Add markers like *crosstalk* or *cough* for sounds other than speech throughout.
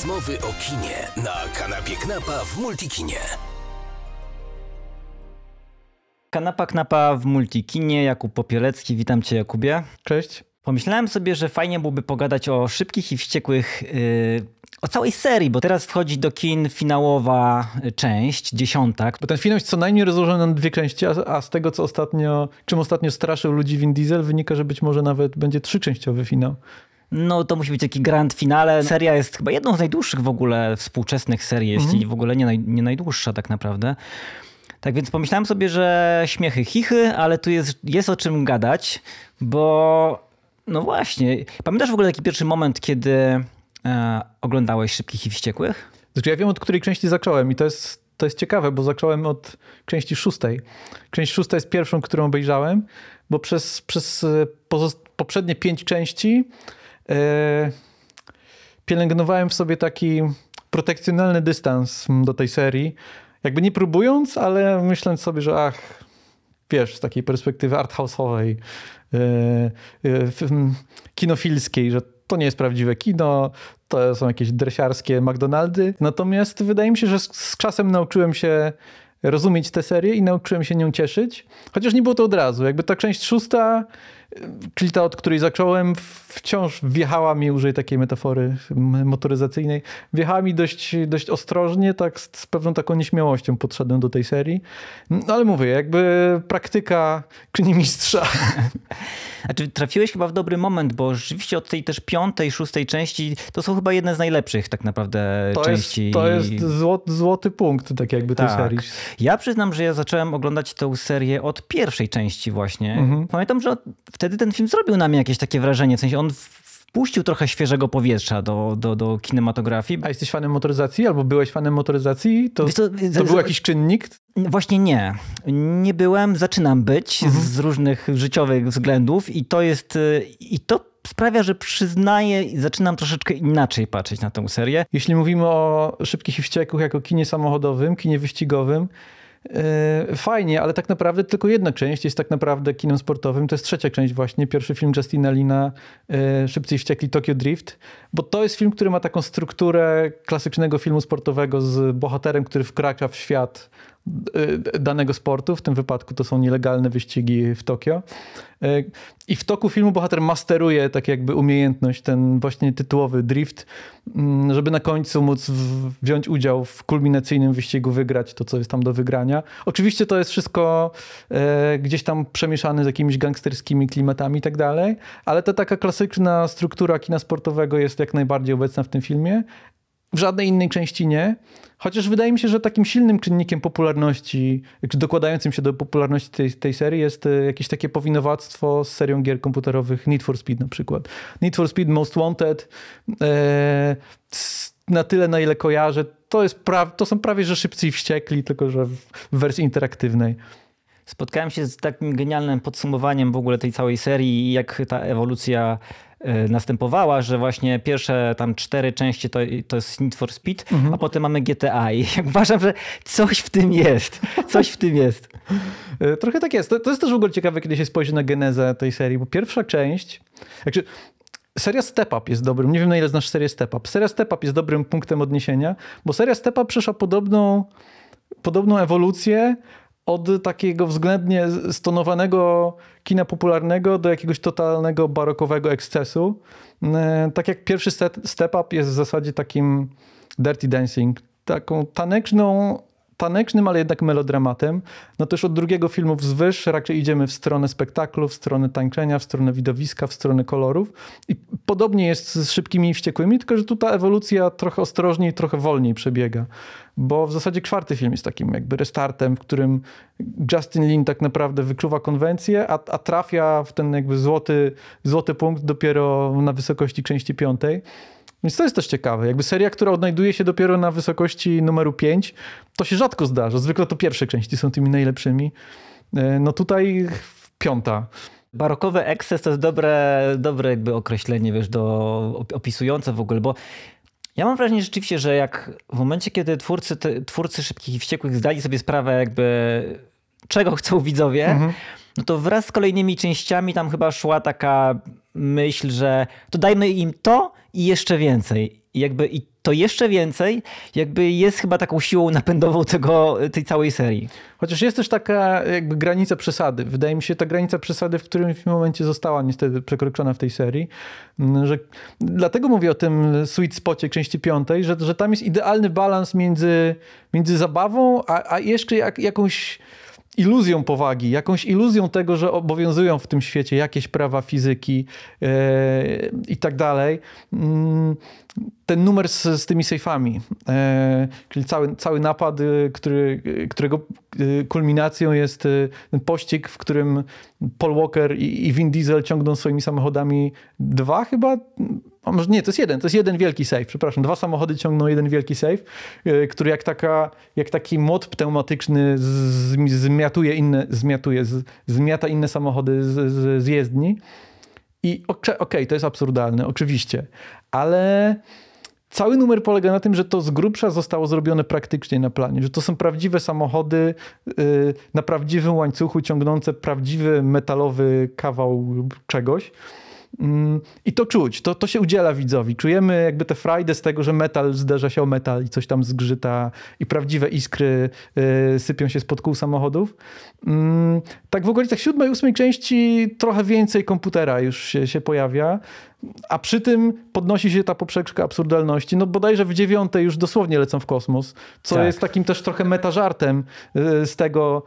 Rozmowy o kinie na kanapie Knapa w Multikinie. Kanapa Knapa w Multikinie, Jakub Popielecki. Witam cię Jakubie. Cześć. Pomyślałem sobie, że fajnie byłoby pogadać o szybkich i wściekłych, yy, o całej serii, bo teraz wchodzi do kin finałowa część, dziesiąta. Bo ten film jest co najmniej rozłożony na dwie części, a, a, z tego, co ostatnio, czym ostatnio straszył ludzi Vin Diesel, wynika, że być może nawet będzie trzyczęściowy finał. No to musi być taki grand finale. Seria jest chyba jedną z najdłuższych w ogóle współczesnych serii, jeśli mhm. w ogóle nie, naj, nie najdłuższa tak naprawdę. Tak więc pomyślałem sobie, że śmiechy, chichy, ale tu jest, jest o czym gadać, bo no właśnie. Pamiętasz w ogóle taki pierwszy moment, kiedy e, oglądałeś Szybkich i Wściekłych? Znaczy ja wiem, od której części zacząłem i to jest, to jest ciekawe, bo zacząłem od części szóstej. Część szósta jest pierwszą, którą obejrzałem, bo przez, przez e, poprzednie pięć części pielęgnowałem w sobie taki protekcjonalny dystans do tej serii. Jakby nie próbując, ale myśląc sobie, że ach, wiesz, z takiej perspektywy arthouse'owej, yy, yy, kinofilskiej, że to nie jest prawdziwe kino, to są jakieś dresiarskie McDonaldy. Natomiast wydaje mi się, że z, z czasem nauczyłem się rozumieć tę serię i nauczyłem się nią cieszyć. Chociaż nie było to od razu. Jakby ta część szósta czyli ta, od której zacząłem, wciąż wjechała mi, użyję takiej metafory motoryzacyjnej, wjechała mi dość, dość ostrożnie, tak z, z pewną taką nieśmiałością podszedłem do tej serii. No ale mówię, jakby praktyka czyni mistrza. *laughs* Znaczy, trafiłeś chyba w dobry moment, bo rzeczywiście od tej też piątej, szóstej części to są chyba jedne z najlepszych tak naprawdę to części. Jest, to jest złoty, złoty punkt tak jakby tej tak. serii. Ja przyznam, że ja zacząłem oglądać tę serię od pierwszej części właśnie. Mhm. Pamiętam, że wtedy ten film zrobił na mnie jakieś takie wrażenie, w sensie on wpuścił trochę świeżego powietrza do, do, do kinematografii. A jesteś fanem motoryzacji albo byłeś fanem motoryzacji? To, to, to był jakiś czynnik? Właśnie nie. Nie byłem, zaczynam być mhm. z różnych życiowych względów i to jest, i to sprawia, że przyznaję i zaczynam troszeczkę inaczej patrzeć na tę serię. Jeśli mówimy o Szybkich i Wściekłych jako kinie samochodowym, kinie wyścigowym, fajnie, ale tak naprawdę tylko jedna część jest tak naprawdę kinem sportowym. To jest trzecia część właśnie, pierwszy film Justina Lina, e, Szybcy Wściekli Tokyo Drift, bo to jest film, który ma taką strukturę klasycznego filmu sportowego z bohaterem, który wkracza w świat e, danego sportu, w tym wypadku to są nielegalne wyścigi w Tokio. I w toku filmu bohater masteruje tak jakby umiejętność, ten właśnie tytułowy drift, mm, żeby na końcu móc wziąć udział w kulminacyjnym wyścigu, wygrać to, co jest tam do wygrania. Oczywiście to jest wszystko e, gdzieś tam przemieszane z jakimiś gangsterskimi klimatami i tak dalej, ale ta taka klasyczna struktura kina sportowego jest jak najbardziej obecna w tym filmie. W żadnej innej części nie. Chociaż wydaje mi się, że takim silnym czynnikiem popularności, dokładającym się do popularności tej, tej serii jest e, jakieś takie powinowactwo z serią gier komputerowych Need for Speed na przykład. Need for Speed Most Wanted e, na tyle, na ile kojarzę, to, jest pra- to są prawie że szybcy i wściekli, tylko że w wersji interaktywnej spotkałem się z takim genialnym podsumowaniem w ogóle tej całej serii jak ta ewolucja następowała, że właśnie pierwsze tam cztery części to, to jest Need for Speed, mhm. a potem mamy GTA i *laughs* uważam, że coś w tym jest. Coś w tym jest. E, trochę tak jest. To, to jest też w ogóle ciekawe, kiedy się spojrzy na genezę tej serii, bo pierwsza część, jakże Seria Step Up jest dobrym, nie wiem na ile znasz serię Step Up. Seria Step Up jest dobrym punktem odniesienia, bo seria Step Up przeszła podobną, podobną ewolucję, od takiego względnie stonowanego kina popularnego do jakiegoś totalnego barokowego ekscesu. E, tak jak pierwszy step up jest w zasadzie takim dirty dancing, taką taneczną tanecznym, ale jednak melodramatem. No też od drugiego filmu wzwyż raczej idziemy w stronę spektaklu, w stronę tańczenia, w stronę widowiska, w stronę kolorów. I podobnie jest z Szybkimi i Wściekłymi, tylko że tu ta ewolucja trochę ostrożniej, trochę wolniej przebiega. Bo w zasadzie czwarty film jest takim jakby restartem, w którym Justin Lin tak naprawdę wykluwa konwencję, a, a trafia w ten jakby złoty, złoty punkt dopiero na wysokości części piątej. Więc to jest też ciekawe. Jakby seria, która odnajduje się dopiero na wysokości numeru 5, to się rzadko zdarza. Zwykle to pierwsze części są tymi najlepszymi. E, no tutaj piąta. Barokowy eksces to jest dobre, dobre jakby określenie, wiesz, do, opisujące w ogóle, bo ja mam wrażenie rzeczywiście, że jak w momencie, kiedy twórcy, te, twórcy Szybkich i Wściekłych zdali sobie sprawę jakby czego chcą widzowie, mhm. No to wraz z kolejnymi częściami tam chyba szła taka myśl, że to dajmy im to i jeszcze więcej. I jakby i to jeszcze więcej jakby jest chyba taką siłą napędową tego, tej całej serii. Chociaż jest też taka jakby granica przesady. Wydaje mi się, ta granica przesady w którymś momencie została niestety przekroczona w tej serii. Mm, że, dlatego mówię o tym sweet spocie części piątej, że, że tam jest idealny balans między, między zabawą, a, a jeszcze jak, jakąś iluzją powagi, jakąś iluzją tego, że obowiązują w tym świecie jakieś prawa fizyki yy, i tak dalej. Yy, ten numer z, z tymi sejfami, e, czyli cały, cały napad, e, który, którego e, kulminacją jest ten pościg, w którym Paul Walker i, i Vin Diesel ciągną swoimi samochodami dwa chyba, a może nie, to jest jeden, to jest jeden wielki safe, przepraszam, dwa samochody ciągną jeden wielki safe, który jak, taka, jak taki mod pneumatyczny zmiatuje inne, zmiatuje, zmiata inne samochody z, z, z jezdni. I okej, okay, to jest absurdalne, oczywiście, ale cały numer polega na tym, że to z grubsza zostało zrobione praktycznie na planie, że to są prawdziwe samochody yy, na prawdziwym łańcuchu ciągnące prawdziwy metalowy kawał czegoś. Mm, I to czuć, to, to się udziela widzowi. Czujemy jakby tę frajdę z tego, że metal zderza się o metal i coś tam zgrzyta i prawdziwe iskry y, sypią się spod kół samochodów. Mm, tak w okolicach siódmej, ósmej części trochę więcej komputera już się, się pojawia. A przy tym podnosi się ta poprzeczka absurdalności. No bodajże w dziewiątej już dosłownie lecą w kosmos, co tak. jest takim też trochę metażartem y, z tego,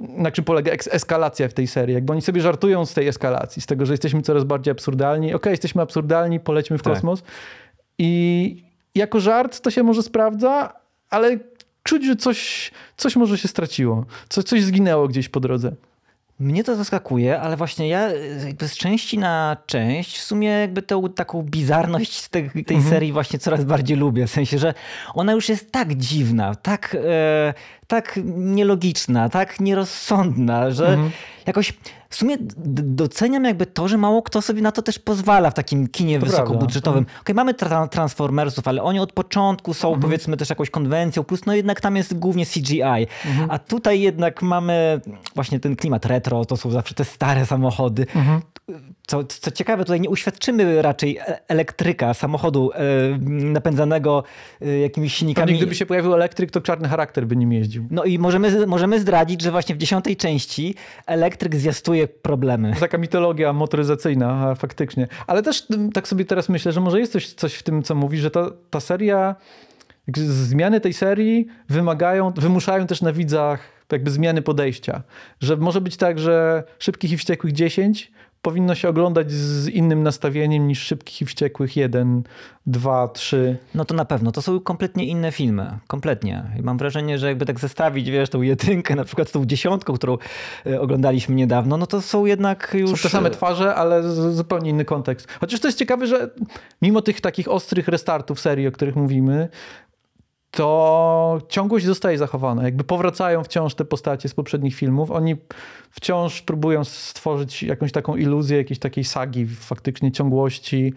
na czym polega eskalacja w tej serii. Jakby oni sobie żartują z tej eskalacji, z tego, że jesteśmy coraz bardziej absurdalni. Okej, okay, jesteśmy absurdalni, polećmy w tak. kosmos. I jako żart to się może sprawdza, ale czuć, że coś, coś może się straciło. Coś, coś zginęło gdzieś po drodze. Mnie to zaskakuje, ale właśnie ja z części na część w sumie jakby tę taką bizarność tej, tej mhm. serii właśnie coraz bardziej lubię. W sensie, że ona już jest tak dziwna, tak, e, tak nielogiczna, tak nierozsądna, że mhm. jakoś w sumie doceniam jakby to, że mało kto sobie na to też pozwala w takim kinie to wysokobudżetowym. Mhm. Okej, okay, mamy tra Transformersów, ale oni od początku są mhm. powiedzmy też jakąś konwencją, plus no jednak tam jest głównie CGI. Mhm. A tutaj jednak mamy właśnie ten klimat retro, to są zawsze te stare samochody. Mhm co, co ciekawe, tutaj nie uświadczymy raczej e, elektryka, samochodu e, napędzanego e, jakimiś silnikami. Pewnie gdyby się pojawił elektryk, to czarny charakter by nim jeździł. No i możemy, możemy zdradzić, że właśnie w dziesiątej części elektryk zjastuje problemy. Taka mitologia motoryzacyjna, faktycznie. Ale też tak sobie teraz myślę, że może jest coś, coś w tym, co mówi, że ta, ta seria, zmiany tej serii wymagają, wymuszają też na widzach jakby zmiany podejścia. Że może być tak, że Szybkich i Wściekłych 10 powinno się oglądać z innym nastawieniem niż Szybkich i Wściekłych 1, 2, 3. No to na pewno. To są kompletnie inne filmy. Kompletnie. I mam wrażenie, że jakby tak zestawić, wiesz, tą jedynkę na przykład z tą dziesiątką, którą e, oglądaliśmy niedawno, no to są jednak już... Są te same twarze, ale zupełnie inny kontekst. Chociaż to jest ciekawe, że mimo tych takich ostrych restartów serii, o których mówimy, to ciągłość zostaje zachowana. Jakby powracają wciąż te postacie z poprzednich filmów. Oni wciąż próbują stworzyć jakąś taką iluzję jakiejś takiej sagi, faktycznie ciągłości.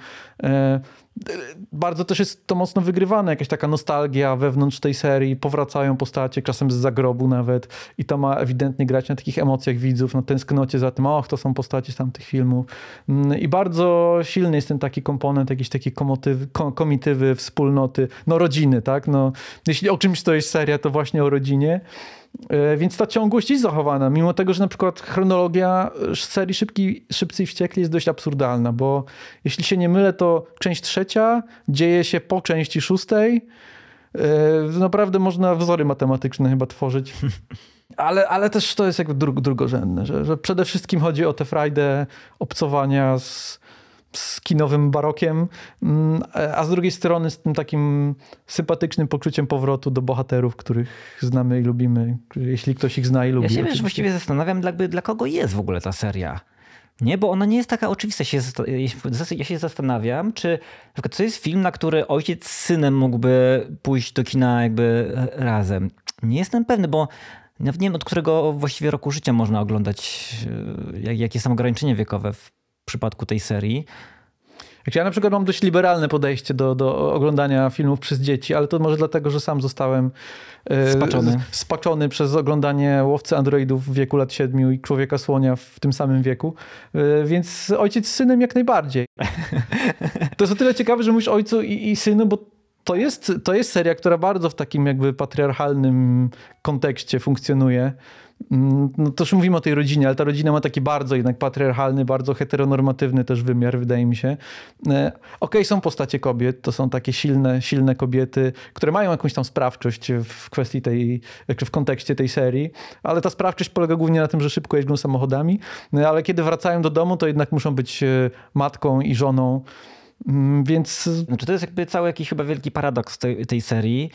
Bardzo też jest to mocno wygrywane, jakaś taka nostalgia wewnątrz tej serii, powracają postacie, czasem z zagrobu nawet i to ma ewidentnie grać na takich emocjach widzów, na tęsknocie za tym, och, to są postacie z tamtych filmów. Mm, I bardzo silny jest ten taki komponent, jakiś taki komotywy, komitywy, wspólnoty, no rodziny, tak? No, jeśli o czymś to jest seria, to właśnie o rodzinie. E, więc ta ciągłość jest zachowana, mimo tego, że na przykład chronologia serii Szybki, Szybcy i Wściekli jest dość absurdalna, bo jeśli się nie mylę, to część trzecia dzieje się po części szóstej. E, naprawdę można wzory matematyczne chyba tworzyć. *laughs* Ale, ale też to jest jakby drugorzędne, że, że przede wszystkim chodzi o tę frajdę obcowania z, z kinowym barokiem, mm, a z drugiej strony z tym takim sympatycznym poczuciem powrotu do bohaterów, których znamy i lubimy, jeśli ktoś ich zna i lubi. Ja się wiesz, właściwie zastanawiam, dla, dla kogo jest w ogóle ta seria. Nie, bo ona nie jest taka oczywista. Ja się zastanawiam, czy to jest film, na który ojciec z synem mógłby pójść do kina jakby razem. Nie jestem pewny, bo nawet nie wiem, od którego właściwie roku życia można oglądać, e, jakie są ograniczenia wiekowe w przypadku tej serii. Ja na przykład mam dość liberalne podejście do, do oglądania filmów przez dzieci, ale to może dlatego, że sam zostałem e, spaczony, spaczony przez oglądanie Łowcy Androidów w wieku lat siedmiu i Człowieka Słonia w tym samym wieku. E, więc ojciec z synem jak najbardziej. *laughs* To jest o tyle ciekawe, że mówisz ojcu i, i synu, bo to jest, to jest seria, która bardzo w takim jakby patriarchalnym kontekście funkcjonuje. Mm, no to już mówimy o tej rodzinie, ale ta rodzina ma taki bardzo jednak patriarchalny, bardzo heteronormatywny też wymiar, wydaje mi się. E, okej, okay, są postacie kobiet, to są takie silne, silne kobiety, które mają jakąś tam sprawczość w kwestii tej, czy w kontekście tej serii, ale ta sprawczość polega głównie na tym, że szybko jeżdżą samochodami, e, ale kiedy wracają do domu, to jednak muszą być e, matką i żoną. Mm, więc. Znaczy, to jest jakby cały jakiś chyba wielki paradoks tej, tej serii,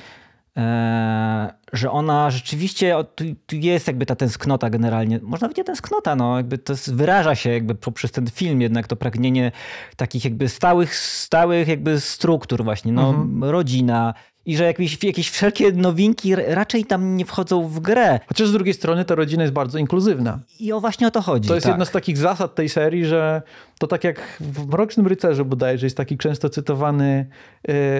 e, że ona rzeczywiście, tu, tu, jest jakby ta tęsknota generalnie, można powiedzieć tęsknota, no jakby to jest, wyraża się jakby poprzez ten film jednak to pragnienie takich jakby stałych, stałych jakby struktur właśnie, no mhm. rodzina, i że jakieś, jakieś wszelkie nowinki raczej tam nie wchodzą w grę. Chociaż z drugiej strony ta rodzina jest bardzo inkluzywna. I o właśnie o to chodzi. To jest tak. jedna z takich zasad tej serii, że to tak jak w Mrocznym Rycerzu bodajże jest taki często cytowany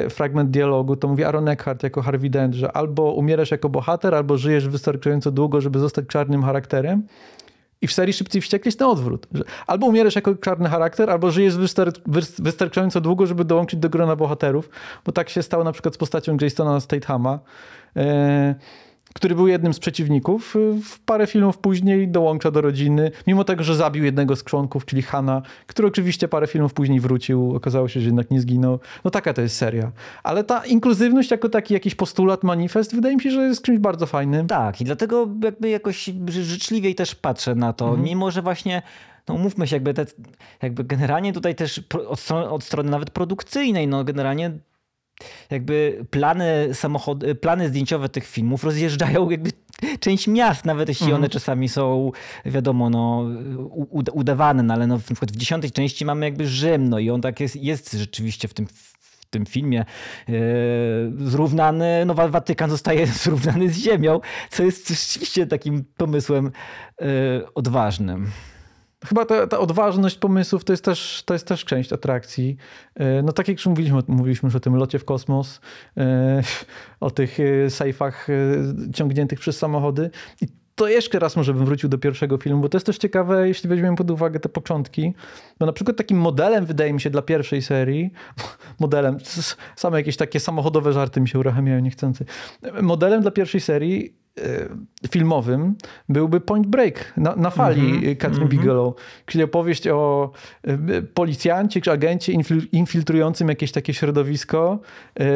y, fragment dialogu, to mówi Aaron Eckhart jako Harvey Dent, że albo umierasz jako bohater, albo żyjesz wystarczająco długo, żeby zostać czarnym charakterem. I w serii Szybcy i Wściekli jest na odwrót. Albo umierasz jako czarny charakter, albo żyjesz wystarczająco długo, żeby dołączyć do grona bohaterów. Bo tak się stało na przykład z postacią Jasona Statehama. E, który był jednym z przeciwników, y, w parę filmów później dołącza do rodziny, mimo tego, że zabił jednego z członków, czyli Hanna, który oczywiście parę filmów później wrócił, okazało się, że jednak nie zginął. No taka to jest seria. Ale ta inkluzywność jako taki jakiś postulat, manifest, wydaje mi się, że jest czymś bardzo fajnym. Tak i dlatego jakby jakoś życzliwiej też patrzę na to, mhm. mimo że właśnie no umówmy się, jakby, te, jakby generalnie tutaj też od strony, od strony nawet produkcyjnej, no generalnie jakby plany samochody, plany zdjęciowe tych filmów rozjeżdżają jakby część miast, nawet jeśli mhm. one czasami są, wiadomo, no, udawane, no, ale no, na przykład w dziesiątej części mamy jakby Rzym, no i on tak jest, jest rzeczywiście w tym w tym filmie yy, zrównany, no Watykan zostaje *laughs* zrównany z ziemią, co jest rzeczywiście takim pomysłem yy, odważnym. Chyba ta, ta, odważność pomysłów to jest, też, to jest też część atrakcji. E, no tak jak już mówiliśmy, mówiliśmy już o tym locie w kosmos, e, o tych e, sejfach ciągniętych przez samochody. I to jeszcze raz może bym wrócił do pierwszego filmu, bo to jest też ciekawe, jeśli weźmiemy pod uwagę te początki. Bo na przykład takim modelem, wydaje mi się, dla pierwszej serii, *laughs* modelem, same jakieś takie samochodowe żarty mi się uruchamiają niechcący. Modelem dla pierwszej serii filmowym byłby Point Break na, na fali mm -hmm, Catherine mm -hmm. Bigelow, czyli opowieść o e, policjancie czy agencie infiltrującym jakieś takie środowisko, yy,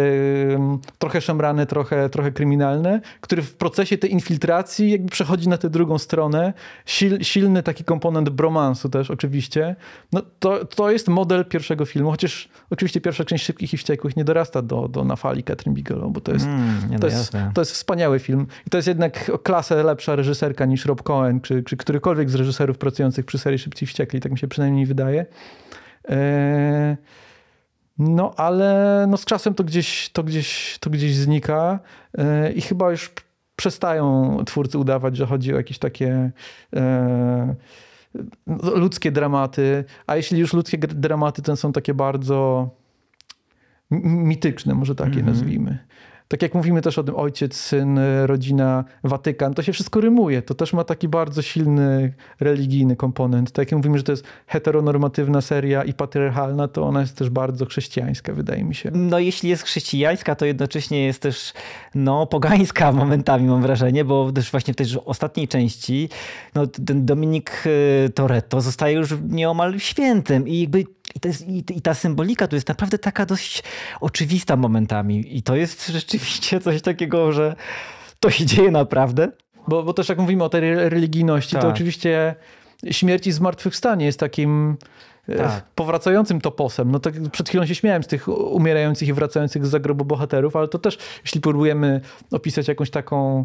trochę szemrane, trochę, trochę kryminalne, który w procesie tej infiltracji jakby przechodzi na tę drugą stronę. Sil, silny taki komponent bromansu też oczywiście. No, to, to jest model pierwszego filmu, chociaż oczywiście pierwsza część Szybkich i Wściekłych nie dorasta do, do na fali Catherine Bigelow, bo to jest, mm, to, jest, to jest wspaniały film. I to jest jednak o klasę lepsza reżyserka niż Rob Cohen, czy, czy którykolwiek z reżyserów pracujących przy serii Szybci Wściekli, tak mi się przynajmniej wydaje. E, no ale no z czasem to gdzieś, to gdzieś, to gdzieś znika e, i chyba już przestają twórcy udawać, że chodzi o jakieś takie e, ludzkie dramaty, a jeśli już ludzkie dramaty, to są takie bardzo mityczne, może takie mm -hmm. nazwijmy tak jak mówimy też o tym ojciec, syn, rodzina, Watykan, to się wszystko rymuje. To też ma taki bardzo silny religijny komponent. Tak jak mówimy, że to jest heteronormatywna seria i patriarchalna, to ona jest też bardzo chrześcijańska, wydaje mi się. No jeśli jest chrześcijańska, to jednocześnie jest też no, pogańska *laughs* momentami, mam wrażenie, bo też właśnie w tej ostatniej części no, ten Dominik y, Toretto zostaje już nieomal świętym i jakby i, jest, i, I ta symbolika tu jest naprawdę taka dość oczywista momentami. I to jest *laughs* rzeczywiście coś takiego, że to się dzieje naprawdę. Bo, bo też jak mówimy o tej religijności, tak. to oczywiście śmierć i zmartwychwstanie jest takim e, tak. powracającym toposem. No tak przed chwilą się śmiałem z tych umierających i wracających z zagrobu bohaterów, ale to też, jeśli próbujemy opisać jakąś taką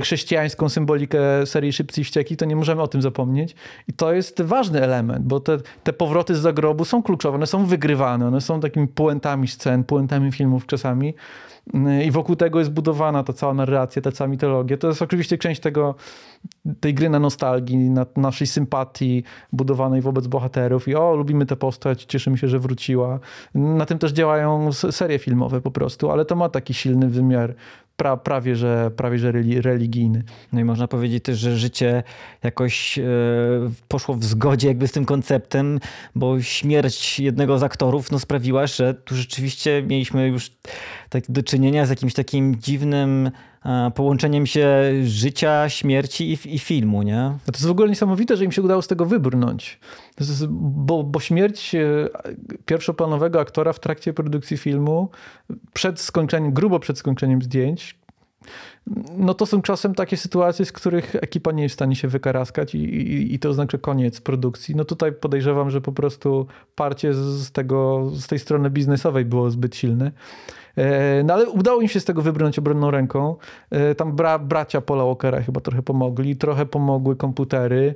chrześcijańską symbolikę serii Szybcy i Wścieki, to nie możemy o tym zapomnieć. I to jest ważny element, bo te, te powroty z zagrobu są kluczowe, one są wygrywane, one są takimi puentami scen, puentami filmów czasami mm, i wokół tego jest budowana ta cała narracja, ta cała mitologia. To jest oczywiście część tego, tej gry na nostalgii, na naszej sympatii budowanej wobec bohaterów i o, lubimy tę postać, cieszymy się, że wróciła. Na tym też działają serie filmowe po prostu, ale to ma taki silny wymiar pra, prawie, że, prawie że religijny. No i można powiedzieć też, że życie jakoś e, poszło w zgodzie jakby z tym konceptem, bo śmierć jednego z aktorów no, sprawiła, że tu rzeczywiście mieliśmy już tak do czynienia z jakimś takim dziwnym połączeniem się życia, śmierci i, i filmu, nie? No to jest w ogóle niesamowite, że im się udało z tego wybrnąć. Jest, bo, bo śmierć e, pierwszoplanowego aktora w trakcie produkcji filmu, przed skończeniem, grubo przed skończeniem zdjęć, no to są czasem takie sytuacje, z których ekipa nie jest w stanie się wykaraskać i, i, i to oznacza koniec produkcji. No tutaj podejrzewam, że po prostu parcie z, tego, z tej strony biznesowej było zbyt silne. E, no ale udało im się z tego wybrnąć obronną ręką. E, tam bra, bracia Paula Walkera chyba trochę pomogli, trochę pomogły komputery.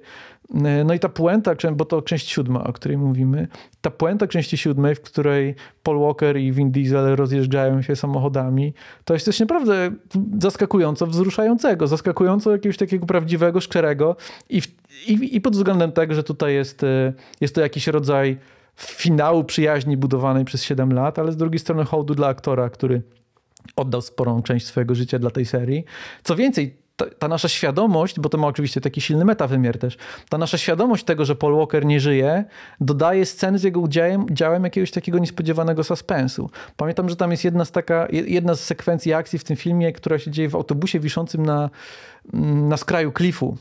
E, no i ta puenta, bo to część siódma, o której mówimy, ta puenta części siódmej, w której Paul Walker i Vin Diesel rozjeżdżają się samochodami, to jest coś naprawdę zaskakująco wzruszającego, zaskakująco jakiegoś takiego prawdziwego, szczerego i, i, i pod względem tego, że tutaj jest, jest to jakiś rodzaj finału przyjaźni budowanej przez 7 lat, ale z drugiej strony hołdu dla aktora, który oddał sporą część swojego życia dla tej serii. Co więcej, ta, ta, nasza świadomość, bo to ma oczywiście taki silny metawymiar też, ta nasza świadomość tego, że Paul Walker nie żyje, dodaje sceny z jego udziałem działem jakiegoś takiego niespodziewanego suspensu. Pamiętam, że tam jest jedna z, taka, jedna z sekwencji akcji w tym filmie, która się dzieje w autobusie wiszącym na, na skraju klifu.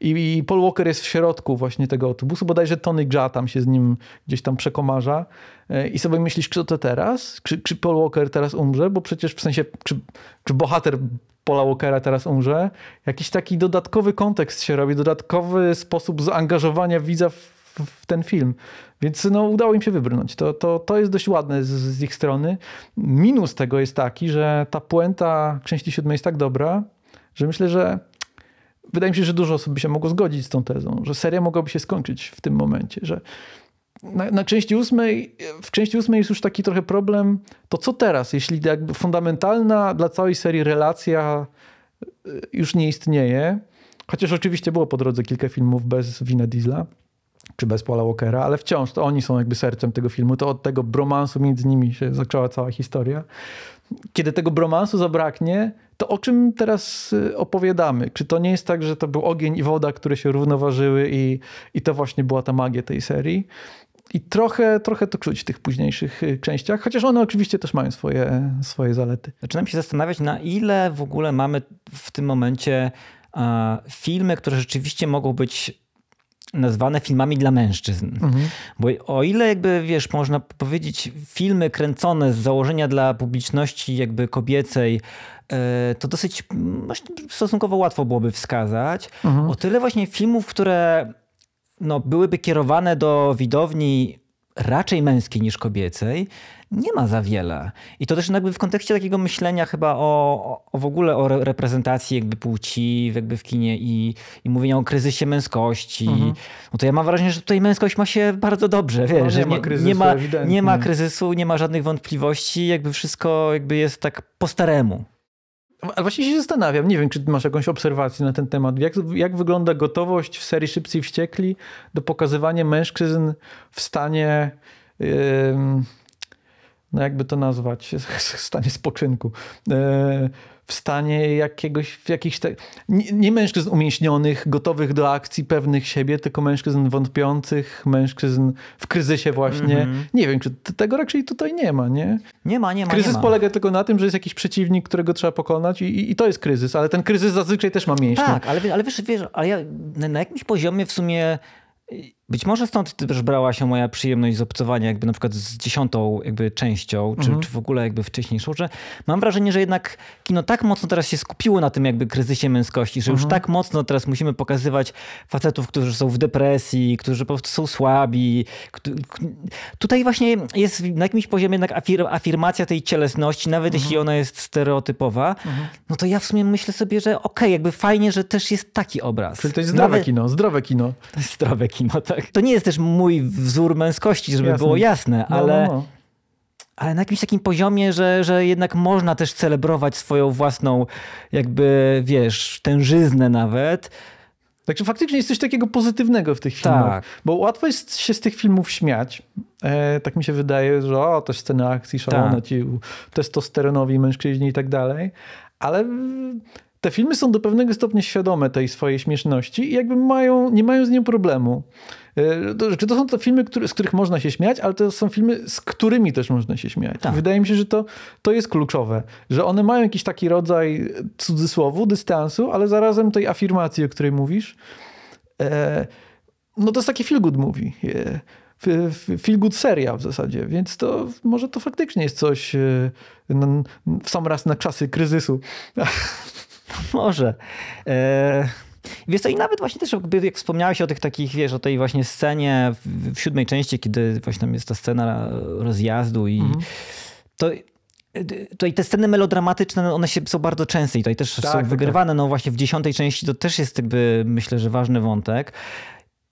I, Paul Walker jest w środku właśnie tego autobusu, bodajże Tony Jaa tam się z nim gdzieś tam przekomarza e, i sobie myślisz, kto to teraz? Czy, czy Paul Walker teraz umrze? Bo przecież w sensie, czy, czy bohater Paula Walkera teraz umrze? Jakiś taki dodatkowy kontekst się robi, dodatkowy sposób zaangażowania widza w, w ten film. Więc no, udało im się wybrnąć. To, to, to jest dość ładne z, z ich strony. Minus tego jest taki, że ta puenta części siódmej jest tak dobra, że myślę, że wydaje mi się, że dużo osób by się mogło zgodzić z tą tezą, że seria mogłaby się skończyć w tym momencie, że na, na, części ósmej, w części ósmej jest już taki trochę problem, to co teraz, jeśli jakby fundamentalna dla całej serii relacja y, już nie istnieje, chociaż oczywiście było po drodze kilka filmów bez Wina Diesla, czy bez Paula Walkera, ale wciąż to oni są jakby sercem tego filmu, to od tego bromansu między nimi się zaczęła cała historia. Kiedy tego bromansu zabraknie, to o czym teraz y, opowiadamy? Czy to nie jest tak, że to był ogień i woda, które się równoważyły i, i to właśnie była ta magia tej serii? I trochę, trochę to czuć w tych późniejszych y, częściach, chociaż one oczywiście też mają swoje, swoje zalety. Zaczynam się zastanawiać, na ile w ogóle mamy w tym momencie filmy, które rzeczywiście mogą być nazwane filmami dla mężczyzn. Mhm. Bo o ile jakby, wiesz, można powiedzieć, filmy kręcone z założenia dla publiczności jakby kobiecej, e, to dosyć stosunkowo łatwo byłoby wskazać. Mhm. O tyle właśnie filmów, które no, byłyby kierowane do widowni raczej męskiej niż kobiecej, nie ma za wiele. I to też jakby w kontekście takiego myślenia chyba o, o w ogóle o reprezentacji jakby płci jakby w kinie i, i mówienia o kryzysie męskości. Mhm. No to ja mam wrażenie, że tutaj męskość ma się bardzo dobrze, wiesz, no, że nie, ma kryzysu, nie, ma, nie ma kryzysu, nie ma żadnych wątpliwości, jakby wszystko jakby jest tak po staremu. Ale właśnie się zastanawiam, nie wiem, czy masz jakąś obserwację na ten temat. Jak, jak wygląda gotowość w serii Szybcy i Wściekli do pokazywania mężczyzn w stanie... Yy no jakby to nazwać, *laughs* w stanie spoczynku, e, w stanie jakiegoś, w jakichś, te, nie, nie mężczyzn umięśnionych, gotowych do akcji, pewnych siebie, tylko mężczyzn wątpiących, mężczyzn w kryzysie właśnie. Mm -hmm. Nie wiem, czy tego raczej tutaj nie ma, nie? Nie ma, nie ma. Kryzys nie ma. polega tylko na tym, że jest jakiś przeciwnik, którego trzeba pokonać i, i to jest kryzys, ale ten kryzys zazwyczaj też ma mięśnie. Tak, ale, ale wiesz, wiesz ale ja na jakimś poziomie w sumie być może stąd też brała się moja przyjemność z obcowania jakby na przykład z dziesiątą jakby częścią, czy, mhm. czy w ogóle jakby wcześniejszą, że mam wrażenie, że jednak kino tak mocno teraz się skupiło na tym jakby kryzysie męskości, że mhm. już tak mocno teraz musimy pokazywać facetów, którzy są w depresji, którzy po prostu są słabi. Tutaj właśnie jest na jakimś poziomie jednak afir afirmacja tej cielesności, nawet mhm. jeśli ona jest stereotypowa, mhm. no to ja w sumie myślę sobie, że okej, okay, jakby fajnie, że też jest taki obraz. Czyli to jest zdrowe nawet... kino, zdrowe kino. To jest zdrowe kino, tak. To nie jest też mój wzór męskości, żeby jasne. było jasne, no, ale, no, no. ale na jakimś takim poziomie, że, że jednak można też celebrować swoją własną, jakby wiesz, tężyznę nawet. Także faktycznie jest coś takiego pozytywnego w tych filmach. Tak. Bo łatwo jest się z tych filmów śmiać. E, tak mi się wydaje, że o, też sceny akcji szalone, Tak. ci testosteronowi mężczyźni i tak dalej. Ale te filmy są do pewnego stopnia świadome tej swojej śmieszności i jakby mają, nie mają z nią problemu. E, To, to są to filmy, które, z których można się śmiać, ale to są filmy, z którymi też można się śmiać. Tak. Wydaje mi się, że to, to jest kluczowe, że one mają jakiś taki rodzaj cudzysłowu, dystansu, ale zarazem tej afirmacji, o której mówisz. E, no to jest taki feel good movie. E, Feel good seria w zasadzie, więc to może to faktycznie jest coś w sam raz na czasy kryzysu. Może. E... Wiesz co, i nawet właśnie też jak wspomniałeś o tych takich, wiesz, o tej właśnie scenie w, w siódmej części, kiedy właśnie tam jest ta scena rozjazdu i to Tutaj te sceny melodramatyczne, no one się, są bardzo częste i tutaj też Tak, są tak, wygrywane. No właśnie w dziesiątej części to też jest jakby, myślę, że ważny wątek.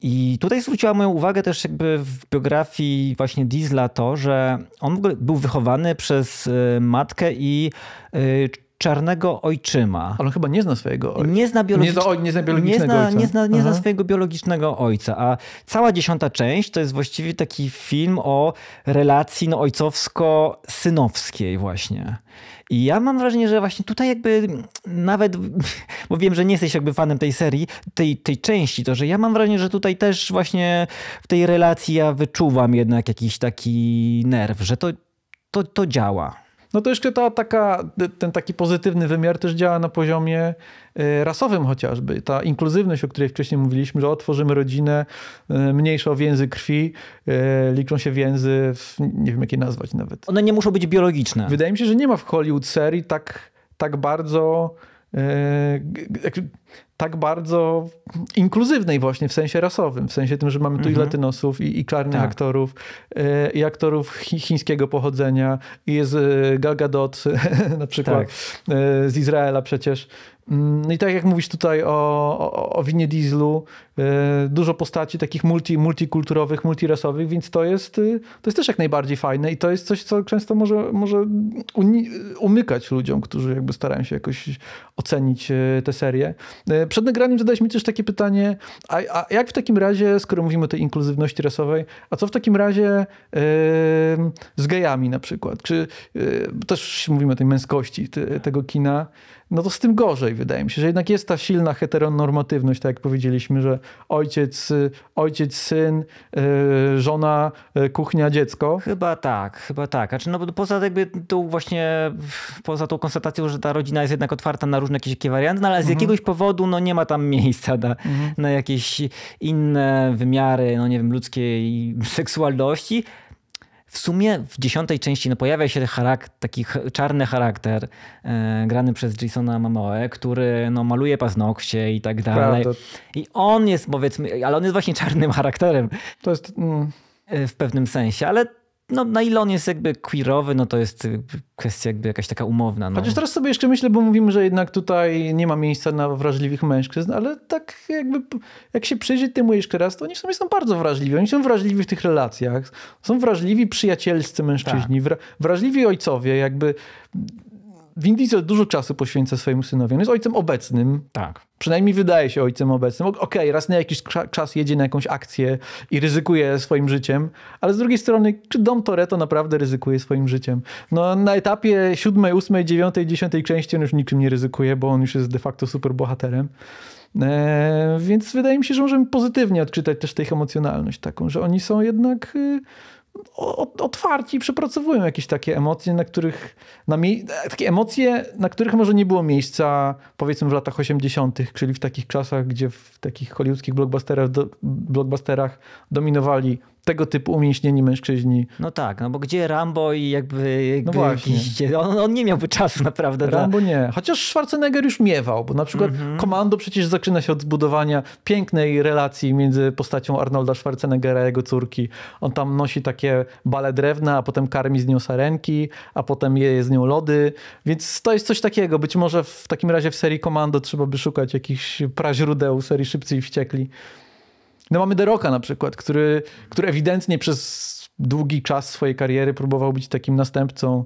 I tutaj zwróciła moją uwagę też jakby w biografii właśnie Diesla to, że on był wychowany przez y, matkę i y, czarnego ojczyma. Ale on chyba nie zna swojego ojca. Nie zna, biologicz... Nie zna, nie zna biologicznego nie zna, ojca. Nie zna, nie zna swojego biologicznego ojca. A cała dziesiąta część to jest właściwie taki film o relacji no, ojcowsko-synowskiej właśnie. I ja mam wrażenie, że właśnie tutaj jakby nawet, bo wiem, że nie jesteś jakby fanem tej serii, tej, tej części, to że ja mam wrażenie, że tutaj też właśnie w tej relacji ja wyczuwam jednak jakiś taki nerw, że to, to, to działa. No to jeszcze ta taka, ten taki pozytywny wymiar też działa na poziomie e, rasowym chociażby. Ta inkluzywność, o której wcześniej mówiliśmy, że otworzymy rodzinę, e, mniejsze o więzy krwi, e, liczą się więzy, w, nie wiem jak je nazwać nawet. One nie muszą być biologiczne. Wydaje mi się, że nie ma w Hollywood serii tak, tak bardzo tak bardzo inkluzywnej właśnie w sensie rasowym, w sensie tym, że mamy tu i latynosów, i, i czarnych Tak. aktorów, e, i aktorów chi, chińskiego pochodzenia, i jest Gal Gadot *laughs* na przykład Tak. e, z Izraela przecież. No i tak jak mówisz tutaj o, o, o winie Dieslu, e, dużo postaci takich multi, multikulturowych, multirasowych, więc to jest, y, to jest też jak najbardziej fajne i to jest coś, co często może, może umykać ludziom, którzy jakby starają się jakoś ocenić e, tę serię. E, Przed nagraniem zadałeś mi też takie pytanie, a, a jak w takim razie, skoro mówimy o tej inkluzywności rasowej, a co w takim razie e, z gejami na przykład? Czy e, też mówimy o tej męskości te, tego kina, no to z tym gorzej wydaje mi się, że jednak jest ta silna heteronormatywność, tak jak powiedzieliśmy, że ojciec, ojciec syn, y, żona, y, kuchnia, dziecko. Chyba tak, chyba tak. Znaczy, no, poza jakby tą właśnie, poza tą konstatacją, że ta rodzina jest jednak otwarta na różne jakieś takie warianty, no, ale z jakiegoś powodu no, nie ma tam miejsca na, na jakieś inne wymiary, no nie wiem, ludzkiej seksualności. W sumie w dziesiątej części no, pojawia się charak- taki czarny charakter e, grany przez Jasona Momoe, który no, maluje paznokcie i tak dalej. Prawda. I on jest powiedzmy, ale on jest właśnie czarnym charakterem To jest... Mm, e, w pewnym sensie, ale no, na ile on jest jakby queerowy, no to jest kwestia jakby jakaś taka umowna. No. Chociaż teraz sobie jeszcze myślę, bo mówimy, że jednak tutaj nie ma miejsca na wrażliwych mężczyzn, ale tak jakby jak się przyjrzeć temu jeszcze raz, to oni w sumie są bardzo wrażliwi. Oni są wrażliwi w tych relacjach. Są wrażliwi przyjacielscy mężczyźni, wra- wrażliwi ojcowie, jakby Vin Diesel dużo czasu poświęca swojemu synowi. On jest ojcem obecnym, Tak. przynajmniej wydaje się ojcem obecnym. Okej, raz na jakiś cza- czas jedzie na jakąś akcję i ryzykuje swoim życiem, ale z drugiej strony, czy Dom Toretto naprawdę ryzykuje swoim życiem? No na etapie siódmej, ósmej, dziewiątej, dziesiątej części on już niczym nie ryzykuje, bo on już jest de facto super bohaterem. E, więc wydaje mi się, że możemy pozytywnie odczytać też tę ich emocjonalność taką, że oni są jednak y, o- otwarci i przepracowują jakieś takie emocje, na których, na takie emocje, na których może nie było miejsca powiedzmy w latach 80., czyli w takich czasach, gdzie w takich hollywoodzkich blockbusterach, do, blockbusterach dominowali tego typu umięśnieni mężczyźni. No tak, no bo gdzie Rambo i jakby, jakby No jakiś, on, on nie miałby czasu naprawdę. na- Rambo nie. Chociaż Schwarzenegger już miewał, bo na przykład Komando przecież zaczyna się od zbudowania pięknej relacji między postacią Arnolda Schwarzeneggera i jego córki. On tam nosi takie bale drewna, a potem karmi z nią sarenki, a potem je z nią lody. Więc to jest coś takiego. Być może w takim razie w serii Komando trzeba by szukać jakichś praźródeł serii Szybcy i Wściekli. No mamy The Rocka na przykład, który, który ewidentnie przez długi czas swojej kariery próbował być takim następcą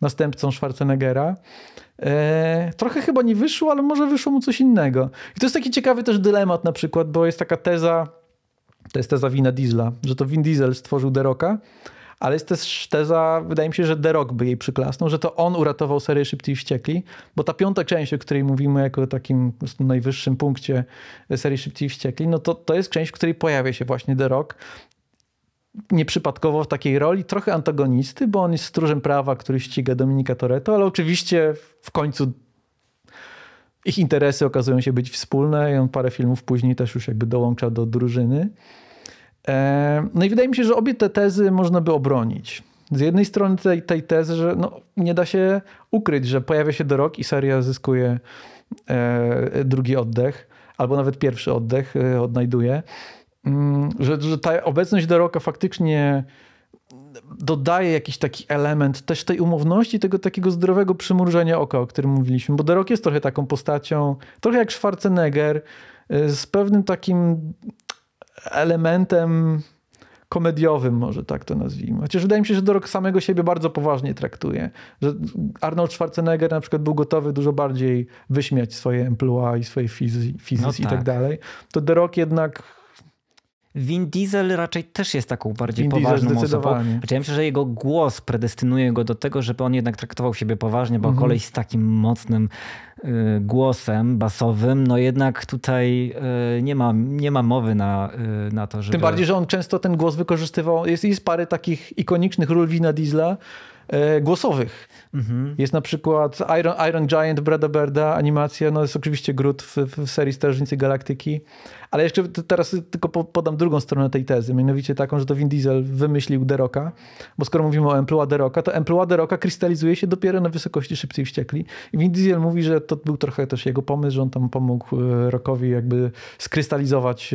następcą Schwarzeneggera. E, trochę chyba nie wyszło, ale może wyszło mu coś innego. I to jest taki ciekawy też dylemat na przykład, bo jest taka teza, to jest teza Wina Diesla, że to Vin Diesel stworzył The Rocka, ale jest też teza, wydaje mi się, że The Rock by jej przyklasnął, że to on uratował serię Szybciej i Wściekli, bo ta piąta część, o której mówimy jako takim najwyższym punkcie serii Szybciej i Wściekli, no to, to jest część, w której pojawia się właśnie The Rock nieprzypadkowo w takiej roli, trochę antagonisty, bo on jest stróżem prawa, który ściga Dominika Toretto, ale oczywiście w końcu ich interesy okazują się być wspólne i on parę filmów później też już jakby dołącza do drużyny. E, no i wydaje mi się, że obie te tezy można by obronić. Z jednej strony tej, tej tezy, że no, nie da się ukryć, że pojawia się dorok i seria zyskuje e, drugi oddech, albo nawet pierwszy oddech e, odnajduje. Mm, że, że ta obecność Doroka faktycznie dodaje jakiś taki element też tej umowności, tego takiego zdrowego przymrużenia oka, o którym mówiliśmy, bo Dorok jest trochę taką postacią, trochę jak Schwarzenegger, z pewnym takim elementem komediowym, może tak to nazwijmy. Chociaż wydaje mi się, że Dorok samego siebie bardzo poważnie traktuje. Że Arnold Schwarzenegger na przykład był gotowy dużo bardziej wyśmiać swoje emploi i swoje fizy, fizys no tak. i tak dalej. To Dorok jednak Vin Diesel raczej też jest taką bardziej Vin poważną osobą. Znaczy, ja myślę, że jego głos predestynuje go do tego, żeby on jednak traktował siebie poważnie, bo mhm. kolej z takim mocnym głosem basowym, no jednak tutaj y, nie, ma, nie ma mowy na, y, na to, żeby... Tym bardziej, że on często ten głos wykorzystywał. Jest, jest parę takich ikonicznych ról Vina Diesla, głosowych. Mhm. Jest na przykład Iron, Iron Giant Brada Berda, animacja, no jest oczywiście Groot w, w serii Strażnicy Galaktyki, ale jeszcze teraz tylko podam drugą stronę tej tezy, mianowicie taką, że to Vin Diesel wymyślił Deroka, bo skoro mówimy o emploi Deroka, to emploi Deroka krystalizuje się dopiero na wysokości Szybciej Wściekli. I Vin Diesel mówi, że to był trochę też jego pomysł, że on tam pomógł e, Rockowi jakby skrystalizować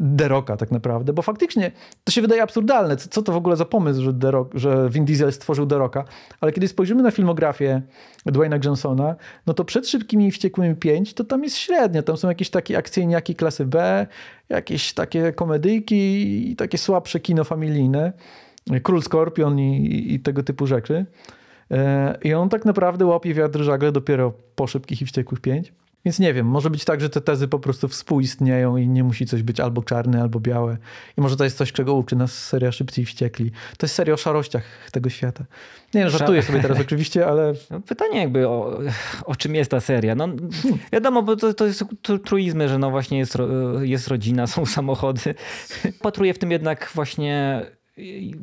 Deroka tak naprawdę, bo faktycznie to się wydaje absurdalne. Co, to w ogóle za pomysł, że, Rock, że Vin Diesel stworzył Deroka, ale kiedy spojrzymy na filmografię Dwayna Johnsona, no to przed Szybkimi i Wściekłymi 5 to tam jest średnio, tam są jakieś takie akcyjniaki klasy B, jakieś takie komedyjki i takie słabsze kino familijne, Król Skorpion i, i tego typu rzeczy. E, I on tak naprawdę łapie wiatr żagle dopiero po Szybkich i Wściekłych 5. Więc nie wiem, może być tak, że te tezy po prostu współistnieją i nie musi coś być albo czarne, albo białe. I może to jest coś, czego uczy nas seria Szybcy i Wściekli. To jest seria o szarościach tego świata. Nie no, żartuję sobie teraz oczywiście, ale... *laughs* No, pytanie jakby o, o czym jest ta seria. No wiadomo, bo to, to jest truizmy, że no właśnie jest, jest rodzina, są samochody. Patruję w tym jednak właśnie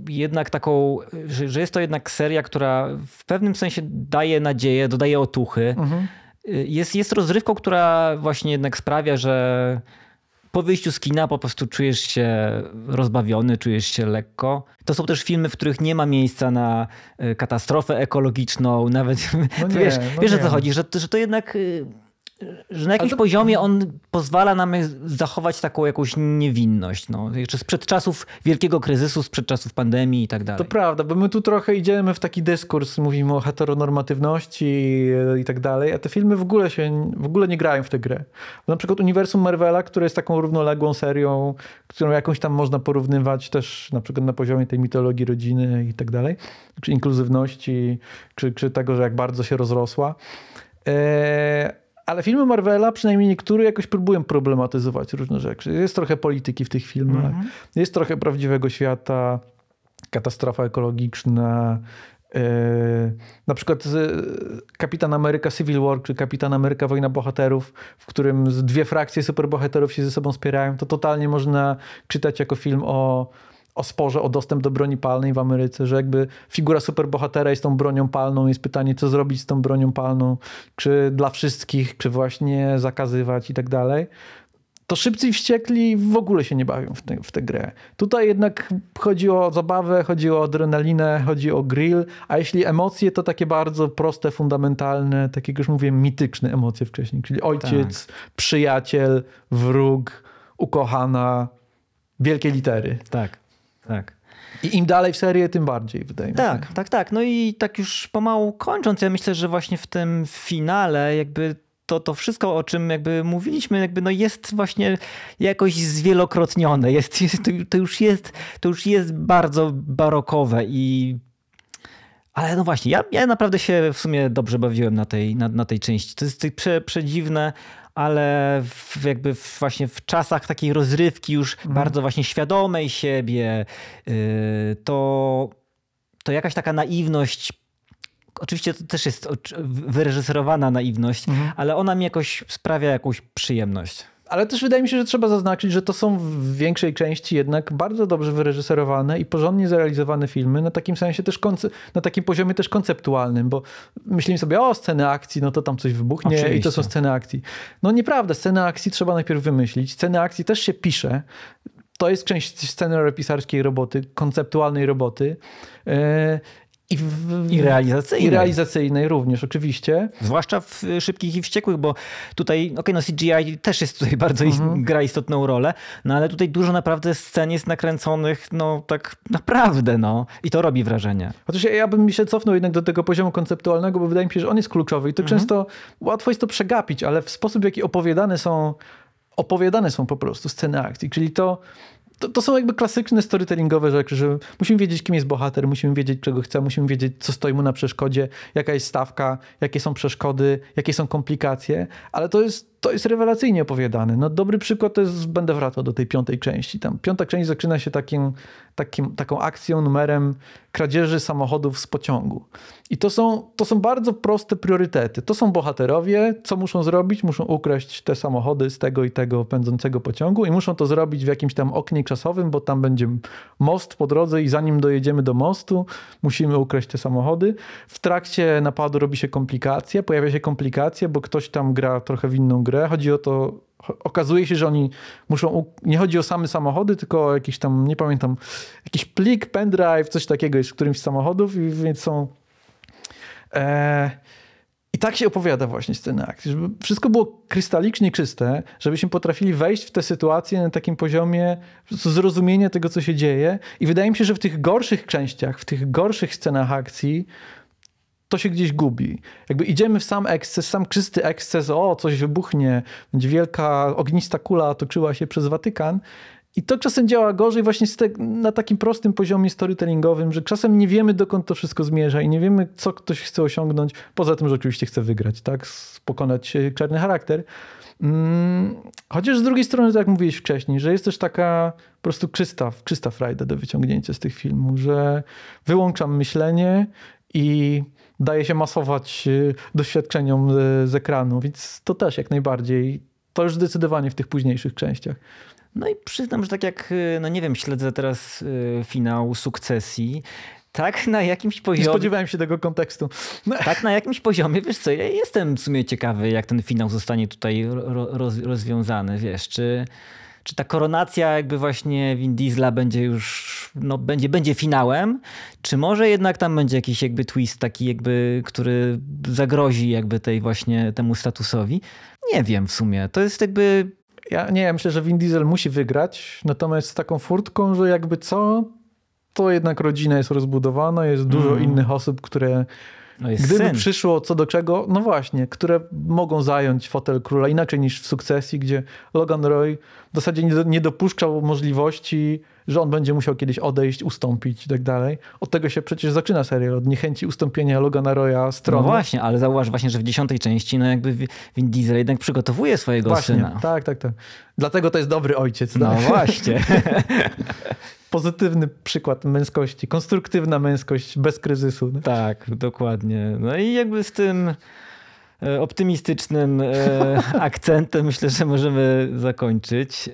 jednak taką, że, że jest to jednak seria, która w pewnym sensie daje nadzieję, dodaje otuchy. Mhm jest, jest rozrywką, która właśnie jednak sprawia, że po wyjściu z kina po prostu czujesz się rozbawiony, czujesz się lekko. To są też filmy, w których nie ma miejsca na e, katastrofę ekologiczną, nawet no *laughs* nie, wiesz, no wiesz o co chodzi, że, że to jednak y, że na jakimś to... poziomie on pozwala nam zachować taką jakąś niewinność. No. Jeszcze sprzed czasów wielkiego kryzysu, sprzed czasów pandemii i tak dalej. To prawda, bo my tu trochę idziemy w taki dyskurs, mówimy o heteronormatywności i tak dalej, a te filmy w ogóle się, w ogóle nie grają w tę grę. Bo na przykład Uniwersum Marvela, które jest taką równoległą serią, którą jakąś tam można porównywać też na przykład na poziomie tej mitologii rodziny i tak dalej, czy inkluzywności, czy, czy tego, że jak bardzo się rozrosła. Eee, ale filmy Marvela, przynajmniej niektóre, jakoś próbują problematyzować różne rzeczy. Jest trochę polityki w tych filmach, -hmm. jest trochę prawdziwego świata, katastrofa ekologiczna. Yy, na przykład Kapitan Ameryka Civil War, czy Kapitan Ameryka Wojna Bohaterów, w którym dwie frakcje superbohaterów się ze sobą wspierają, to totalnie można czytać jako film o o sporze o dostęp do broni palnej w Ameryce, że jakby figura superbohatera jest tą bronią palną, jest pytanie, co zrobić z tą bronią palną, czy dla wszystkich, czy właśnie zakazywać i tak dalej. To szybcy i wściekli w ogóle się nie bawią w, te, w tę grę. Tutaj jednak chodzi o zabawę, chodzi o adrenalinę, chodzi o grill, a jeśli emocje, to takie bardzo proste, fundamentalne, takie jak już mówiłem, mityczne emocje wcześniej, czyli ojciec, tak. przyjaciel, wróg, ukochana, wielkie litery. Tak. Tak. I im dalej w serię, tym bardziej, wydaje mi się. Tak, tak, tak. No i tak już pomału kończąc, ja myślę, że właśnie w tym finale jakby to, to wszystko, o czym jakby mówiliśmy, jakby no jest właśnie jakoś zwielokrotnione. Jest, jest, to, już jest, to już jest bardzo barokowe i Ale no właśnie, ja, ja naprawdę się w sumie dobrze bawiłem na tej, na, na tej części. To jest prze, przedziwne, ale w, jakby właśnie w czasach takiej rozrywki już mhm. bardzo właśnie świadomej siebie, yy, to, to jakaś taka naiwność oczywiście to też jest wyreżyserowana naiwność, mhm. ale ona mi jakoś sprawia jakąś przyjemność. Ale też wydaje mi się, że trzeba zaznaczyć, że to są w większej części jednak bardzo dobrze wyreżyserowane i porządnie zrealizowane filmy, na takim sensie też, na takim poziomie też konceptualnym, bo myślimy sobie, o, sceny akcji, no to tam coś wybuchnie Oczywiście. i to są sceny akcji. No nieprawda, sceny akcji trzeba najpierw wymyślić, sceny akcji też się pisze, to jest część scenariopisarskiej roboty, konceptualnej roboty. E, i, w, I realizacyjnej. I realizacyjnej również, oczywiście. Zwłaszcza w Szybkich i Wściekłych, bo tutaj, okej, okay, no CGI też jest tutaj *laughs* bardzo mhm. gra istotną rolę, no ale tutaj dużo naprawdę scen jest nakręconych, no tak naprawdę, no. I to robi wrażenie. Chociaż ja, ja bym się cofnął jednak do tego poziomu konceptualnego, bo wydaje mi się, że on jest kluczowy i to mhm. często łatwo jest to przegapić, ale w sposób, w jaki opowiadane są, opowiadane są po prostu sceny akcji, czyli to to, to, są jakby klasyczne storytellingowe rzeczy, że musimy wiedzieć, kim jest bohater, musimy wiedzieć, czego chce, musimy wiedzieć, co stoi mu na przeszkodzie, jaka jest stawka, jakie są przeszkody, jakie są komplikacje, ale to jest, to jest rewelacyjnie opowiadane. No, dobry przykład to jest, będę wracał do tej piątej części. Tam piąta część zaczyna się takim, takim, taką akcją, numerem kradzieży samochodów z pociągu. I to są, to są bardzo proste priorytety. To są bohaterowie, co muszą zrobić? Muszą ukraść te samochody z tego i tego pędzącego pociągu i muszą to zrobić w jakimś tam oknie czasowym, bo tam będzie most po drodze i zanim dojedziemy do mostu, musimy ukraść te samochody. W trakcie napadu robi się komplikacja, pojawia się komplikacja, bo ktoś tam gra trochę w inną grę. Chodzi o to, okazuje się, że oni muszą, nie chodzi o same samochody, tylko o jakiś tam, nie pamiętam, jakiś plik, pendrive, coś takiego jest w którymś z samochodów i więc są e, i tak się opowiada właśnie sceny akcji, żeby wszystko było krystalicznie czyste, żebyśmy potrafili wejść w tę sytuację na takim poziomie zrozumienia tego, co się dzieje. I wydaje mi się, że w tych gorszych częściach, w tych gorszych scenach akcji, to się gdzieś gubi. Jakby idziemy w sam eksces, sam czysty eksces, o, coś wybuchnie, będzie wielka ognista kula toczyła się przez Watykan. I to czasem działa gorzej właśnie na takim prostym poziomie storytellingowym, że czasem nie wiemy, dokąd to wszystko zmierza i nie wiemy, co ktoś chce osiągnąć, poza tym, że oczywiście chce wygrać, tak, pokonać czarny charakter. Hmm, chociaż z drugiej strony, tak jak mówiłeś wcześniej, że jest też taka po prostu czysta, czysta frajda do wyciągnięcia z tych filmów, że wyłączam myślenie i daje się masować y, doświadczeniom y, z ekranu, więc to też jak najbardziej. To już zdecydowanie w tych późniejszych częściach. No i przyznam, że tak jak, y, no nie wiem, śledzę teraz finał sukcesji, tak na jakimś poziomie. Nie spodziewałem się tego kontekstu. No. Tak na jakimś poziomie, wiesz co, ja jestem w sumie ciekawy, jak ten finał zostanie tutaj roz, rozwiązany, wiesz, czy czy ta koronacja jakby właśnie Vin Diesla będzie już, no będzie, będzie finałem, czy może jednak tam będzie jakiś jakby twist taki jakby, który zagrozi jakby tej właśnie temu statusowi? Nie wiem w sumie. To jest jakby... Ja nie, myślę, że Vin Diesel musi wygrać, natomiast z taką furtką, że jakby co, to jednak rodzina jest rozbudowana, jest dużo mm. innych osób, które no Gdyby syn. przyszło co do czego, no właśnie, które mogą zająć fotel króla inaczej niż w sukcesji, gdzie Logan Roy w zasadzie nie, nie dopuszczał możliwości, że on będzie musiał kiedyś odejść, ustąpić i tak dalej. Od tego się przecież zaczyna serial, od niechęci ustąpienia Logana Roya z tronu. No właśnie, ale zauważ właśnie, że w dziesiątej części no jakby Vin Diesel jednak przygotowuje swojego właśnie, syna. Tak, tak, tak. Dlatego to jest dobry ojciec. No tak? właśnie. *laughs* pozytywny przykład męskości, konstruktywna męskość bez kryzysu. No? Tak, dokładnie. No i jakby z tym optymistycznym e, *laughs* akcentem myślę, że możemy zakończyć. E,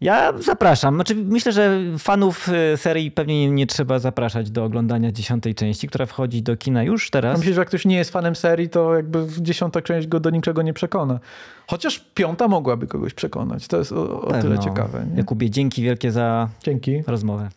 ja zapraszam. Znaczy, myślę, że fanów e, serii pewnie nie, nie, trzeba zapraszać do oglądania dziesiątej części, która wchodzi do kina już teraz. Myślę, że jak ktoś nie jest fanem serii, to jakby dziesiąta część go do niczego nie przekona. Chociaż piąta mogłaby kogoś przekonać. To jest o, o tyle ciekawe. Nie? Jakubie, dzięki wielkie za dzięki. rozmowę.